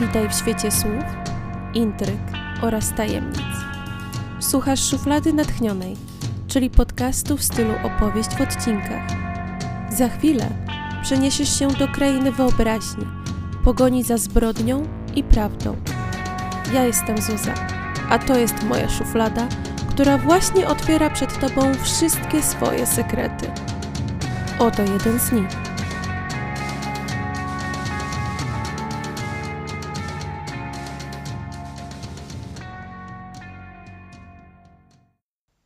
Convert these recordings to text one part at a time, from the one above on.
Witaj w świecie słów, intryg oraz tajemnic. Słuchasz szuflady natchnionej, czyli podcastu w stylu opowieść w odcinkach. Za chwilę przeniesiesz się do krainy wyobraźni, pogoni za zbrodnią i prawdą. Ja jestem Zuza, a to jest moja szuflada, która właśnie otwiera przed Tobą wszystkie swoje sekrety. Oto jeden z nich.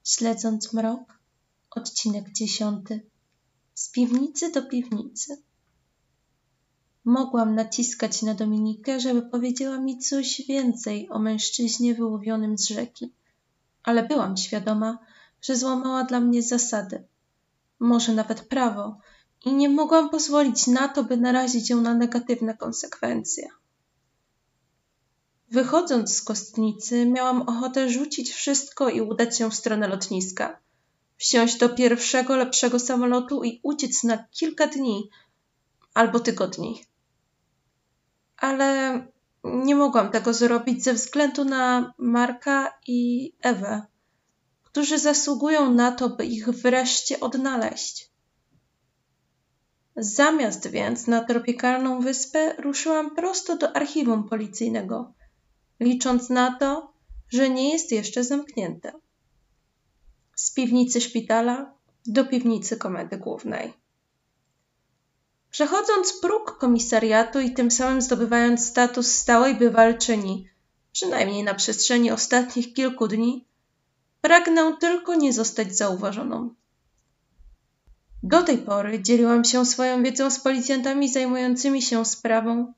Śledząc mrok, odcinek dziesiąty. Z piwnicy do piwnicy. Mogłam naciskać na Dominikę, żeby powiedziała mi coś więcej o mężczyźnie wyłowionym z rzeki, ale byłam świadoma, że złamała dla mnie zasady, może nawet prawo, i nie mogłam pozwolić na to, by narazić ją na negatywne konsekwencje. Wychodząc z kostnicy, miałam ochotę rzucić wszystko i udać się w stronę lotniska. Wsiąść do pierwszego lepszego samolotu i uciec na kilka dni albo tygodni. Ale nie mogłam tego zrobić ze względu na Marka i Ewę, którzy zasługują na to, by ich wreszcie odnaleźć. Zamiast więc na tropikalną wyspę ruszyłam prosto do archiwum policyjnego, licząc na to, że nie jest jeszcze zamknięte. Z piwnicy szpitala do piwnicy komendy głównej. Przechodząc próg komisariatu i tym samym zdobywając status stałej bywalczyni, przynajmniej na przestrzeni ostatnich kilku dni, pragnę tylko nie zostać zauważoną. Do tej pory dzieliłam się swoją wiedzą z policjantami zajmującymi się sprawą,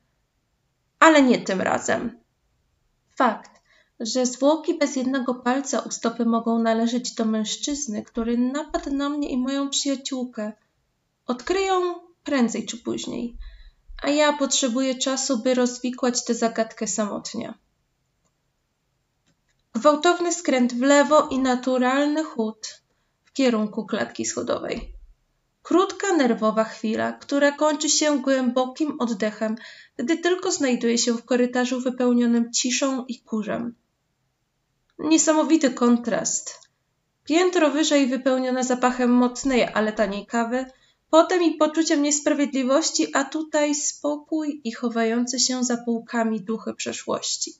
ale nie tym razem. Fakt, że zwłoki bez jednego palca u stopy mogą należeć do mężczyzny, który napadł na mnie i moją przyjaciółkę, odkryją prędzej czy później, a ja potrzebuję czasu, by rozwikłać tę zagadkę samotnie. Gwałtowny skręt w lewo i naturalny chód w kierunku klatki schodowej. Krótka, nerwowa chwila, która kończy się głębokim oddechem, gdy tylko znajduje się w korytarzu wypełnionym ciszą i kurzem. Niesamowity kontrast. Piętro wyżej wypełnione zapachem mocnej, ale taniej kawy, potem i poczuciem niesprawiedliwości, a tutaj spokój i chowające się za półkami duchy przeszłości.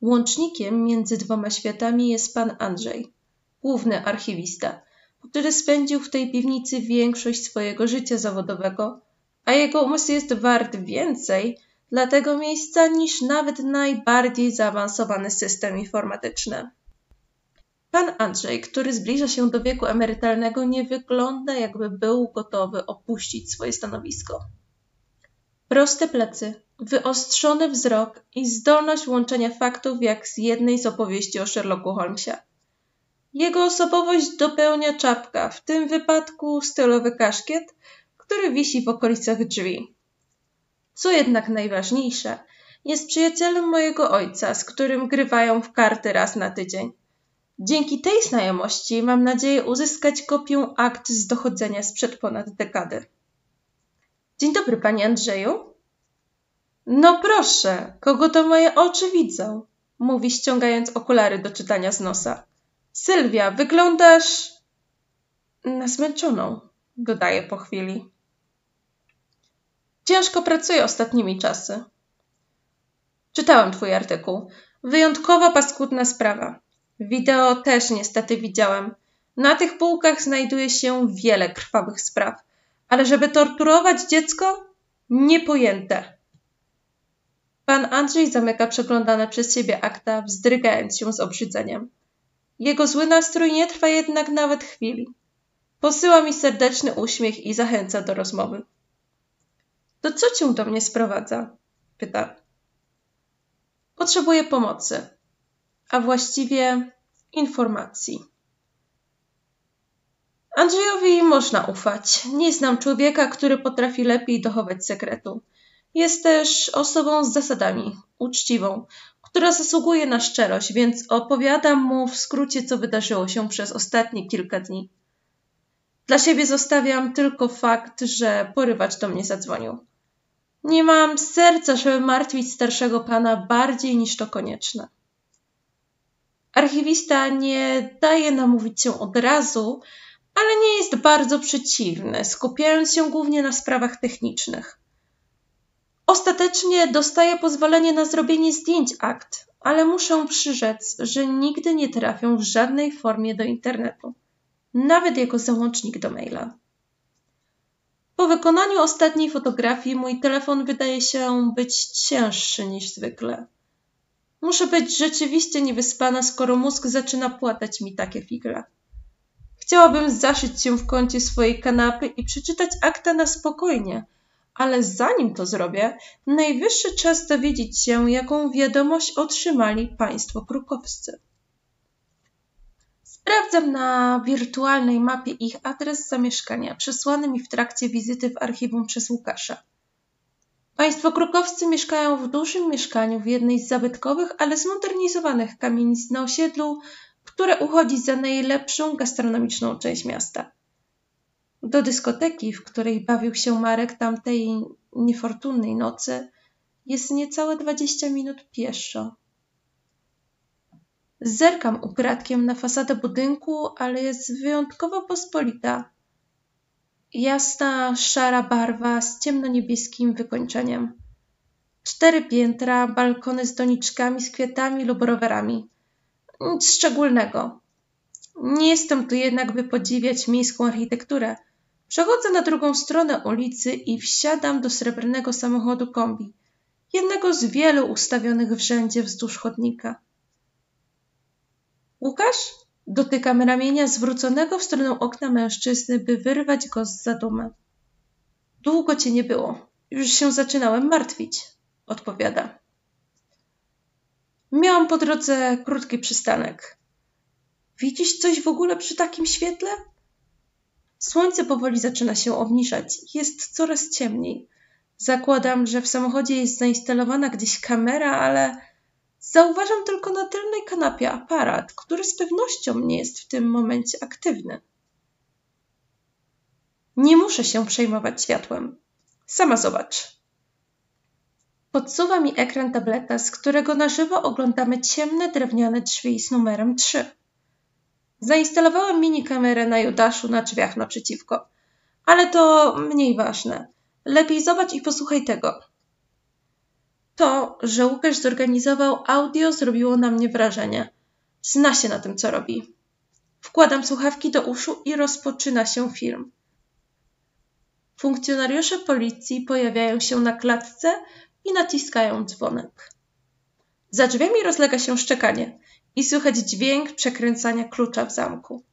Łącznikiem między dwoma światami jest pan Andrzej, główny archiwista, który spędził w tej piwnicy większość swojego życia zawodowego, a jego umysł jest wart więcej dla tego miejsca niż nawet najbardziej zaawansowany system informatyczny. Pan Andrzej, który zbliża się do wieku emerytalnego, nie wygląda, jakby był gotowy opuścić swoje stanowisko. Proste plecy, wyostrzony wzrok i zdolność łączenia faktów jak z jednej z opowieści o Sherlocku Holmesie. Jego osobowość dopełnia czapka, w tym wypadku stylowy kaszkiet, który wisi w okolicach drzwi. Co jednak najważniejsze, jest przyjacielem mojego ojca, z którym grywają w karty raz na tydzień. Dzięki tej znajomości mam nadzieję uzyskać kopię akt z dochodzenia sprzed ponad dekady. Dzień dobry, panie Andrzeju. No proszę, kogo to moje oczy widzą? Mówi ściągając okulary do czytania z nosa. Sylwia, wyglądasz na zmęczoną, dodaje po chwili. Ciężko pracuję ostatnimi czasy. Czytałem twój artykuł. Wyjątkowo paskudna sprawa. Wideo też niestety widziałem. Na tych półkach znajduje się wiele krwawych spraw, ale żeby torturować dziecko? Niepojęte. Pan Andrzej zamyka przeglądane przez siebie akta, wzdrygając się z obrzydzeniem. Jego zły nastrój nie trwa jednak nawet chwili. Posyła mi serdeczny uśmiech i zachęca do rozmowy. To co cię do mnie sprowadza? pyta. Potrzebuję pomocy, a właściwie informacji. Andrzejowi można ufać. Nie znam człowieka, który potrafi lepiej dochować sekretu. Jest też osobą z zasadami, uczciwą, która zasługuje na szczerość, więc opowiadam mu w skrócie, co wydarzyło się przez ostatnie kilka dni. Dla siebie zostawiam tylko fakt, że porywacz do mnie zadzwonił. Nie mam serca, żeby martwić starszego pana bardziej niż to konieczne. Archiwista nie daje namówić się od razu, ale nie jest bardzo przeciwny, skupiając się głównie na sprawach technicznych. Ostatecznie dostaje pozwolenie na zrobienie zdjęć akt, ale muszę przyrzec, że nigdy nie trafią w żadnej formie do internetu, nawet jako załącznik do maila. Po wykonaniu ostatniej fotografii mój telefon wydaje się być cięższy niż zwykle. Muszę być rzeczywiście niewyspana, skoro mózg zaczyna płatać mi takie figle. Chciałabym zaszyć się w kącie swojej kanapy i przeczytać akta na spokojnie, ale zanim to zrobię, najwyższy czas dowiedzieć się, jaką wiadomość otrzymali państwo krukowscy. Sprawdzam na wirtualnej mapie ich adres zamieszkania przesłany mi w trakcie wizyty w archiwum przez Łukasza. Państwo krukowscy mieszkają w dużym mieszkaniu w jednej z zabytkowych, ale zmodernizowanych kamienic na osiedlu, które uchodzi za najlepszą gastronomiczną część miasta. Do dyskoteki, w której bawił się Marek tamtej niefortunnej nocy, jest niecałe dwadzieścia minut pieszo. Zerkam ukradkiem na fasadę budynku, ale jest wyjątkowo pospolita. Jasna, szara barwa z ciemnoniebieskim wykończeniem. Cztery piętra, balkony z doniczkami, z kwiatami lub rowerami. Nic szczególnego. Nie jestem tu jednak, by podziwiać miejską architekturę. Przechodzę na drugą stronę ulicy i wsiadam do srebrnego samochodu kombi, jednego z wielu ustawionych w rzędzie wzdłuż chodnika. Łukasz? Dotykam ramienia zwróconego w stronę okna mężczyzny, by wyrwać go z zadumy. Długo cię nie było. Już się zaczynałem martwić, odpowiada. Miałam po drodze krótki przystanek. Widzisz coś w ogóle przy takim świetle? Słońce powoli zaczyna się obniżać. Jest coraz ciemniej. Zakładam, że w samochodzie jest zainstalowana gdzieś kamera, ale Zauważam tylko na tylnej kanapie aparat, który z pewnością nie jest w tym momencie aktywny. Nie muszę się przejmować światłem. Sama zobacz. Podsuwa mi ekran tableta, z którego na żywo oglądamy ciemne drewniane drzwi z numerem 3. Zainstalowałem mini kamerę na Judaszu na drzwiach naprzeciwko, ale to mniej ważne. Lepiej zobacz i posłuchaj tego. To, że Łukasz zorganizował audio, zrobiło na mnie wrażenie. Zna się na tym, co robi. Wkładam słuchawki do uszu i rozpoczyna się film. Funkcjonariusze policji pojawiają się na klatce i naciskają dzwonek. Za drzwiami rozlega się szczekanie i słychać dźwięk przekręcania klucza w zamku.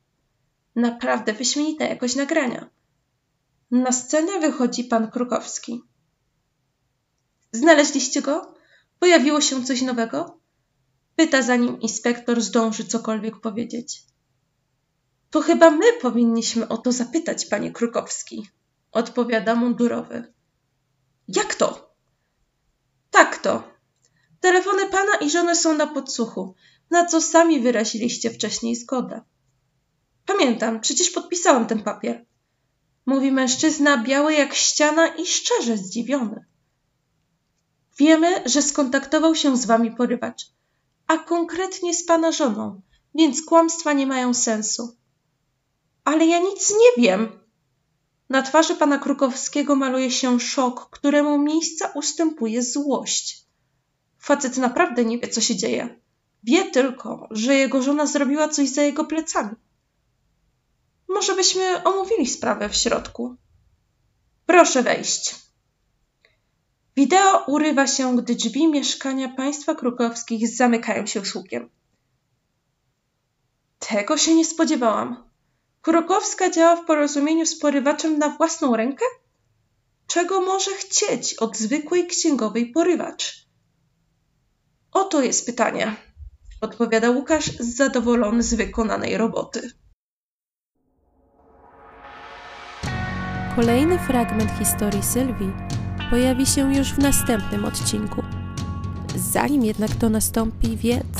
Naprawdę wyśmienite jakoś nagrania. Na scenę wychodzi pan Krukowski. Znaleźliście go? Pojawiło się coś nowego? Pyta, zanim inspektor zdąży cokolwiek powiedzieć. To chyba my powinniśmy o to zapytać, panie Krukowski, odpowiada mundurowy. Jak to? Tak to. Telefony pana i żony są na podsłuchu, na co sami wyraziliście wcześniej zgodę. Pamiętam, przecież podpisałam ten papier. Mówi mężczyzna biały jak ściana i szczerze zdziwiony. Wiemy, że skontaktował się z wami porywacz, a konkretnie z pana żoną, więc kłamstwa nie mają sensu. Ale ja nic nie wiem. Na twarzy pana Krukowskiego maluje się szok, któremu miejsca ustępuje złość. Facet naprawdę nie wie, co się dzieje. Wie tylko, że jego żona zrobiła coś za jego plecami. Może byśmy omówili sprawę w środku. Proszę wejść. Wideo urywa się, gdy drzwi mieszkania państwa krukowskich zamykają się z hukiem. Tego się nie spodziewałam. Krukowska działa w porozumieniu z porywaczem na własną rękę? Czego może chcieć od zwykłej księgowej porywacz? Oto jest pytanie, odpowiada Łukasz zadowolony z wykonanej roboty. Kolejny fragment historii Sylwii pojawi się już w następnym odcinku. Zanim jednak to nastąpi, wiedz,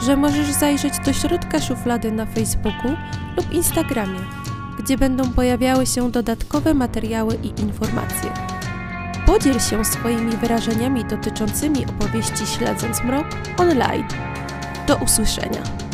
że możesz zajrzeć do środka szuflady na Facebooku lub Instagramie, gdzie będą pojawiały się dodatkowe materiały i informacje. Podziel się swoimi wyrażeniami dotyczącymi opowieści Śledząc Mrok online. Do usłyszenia.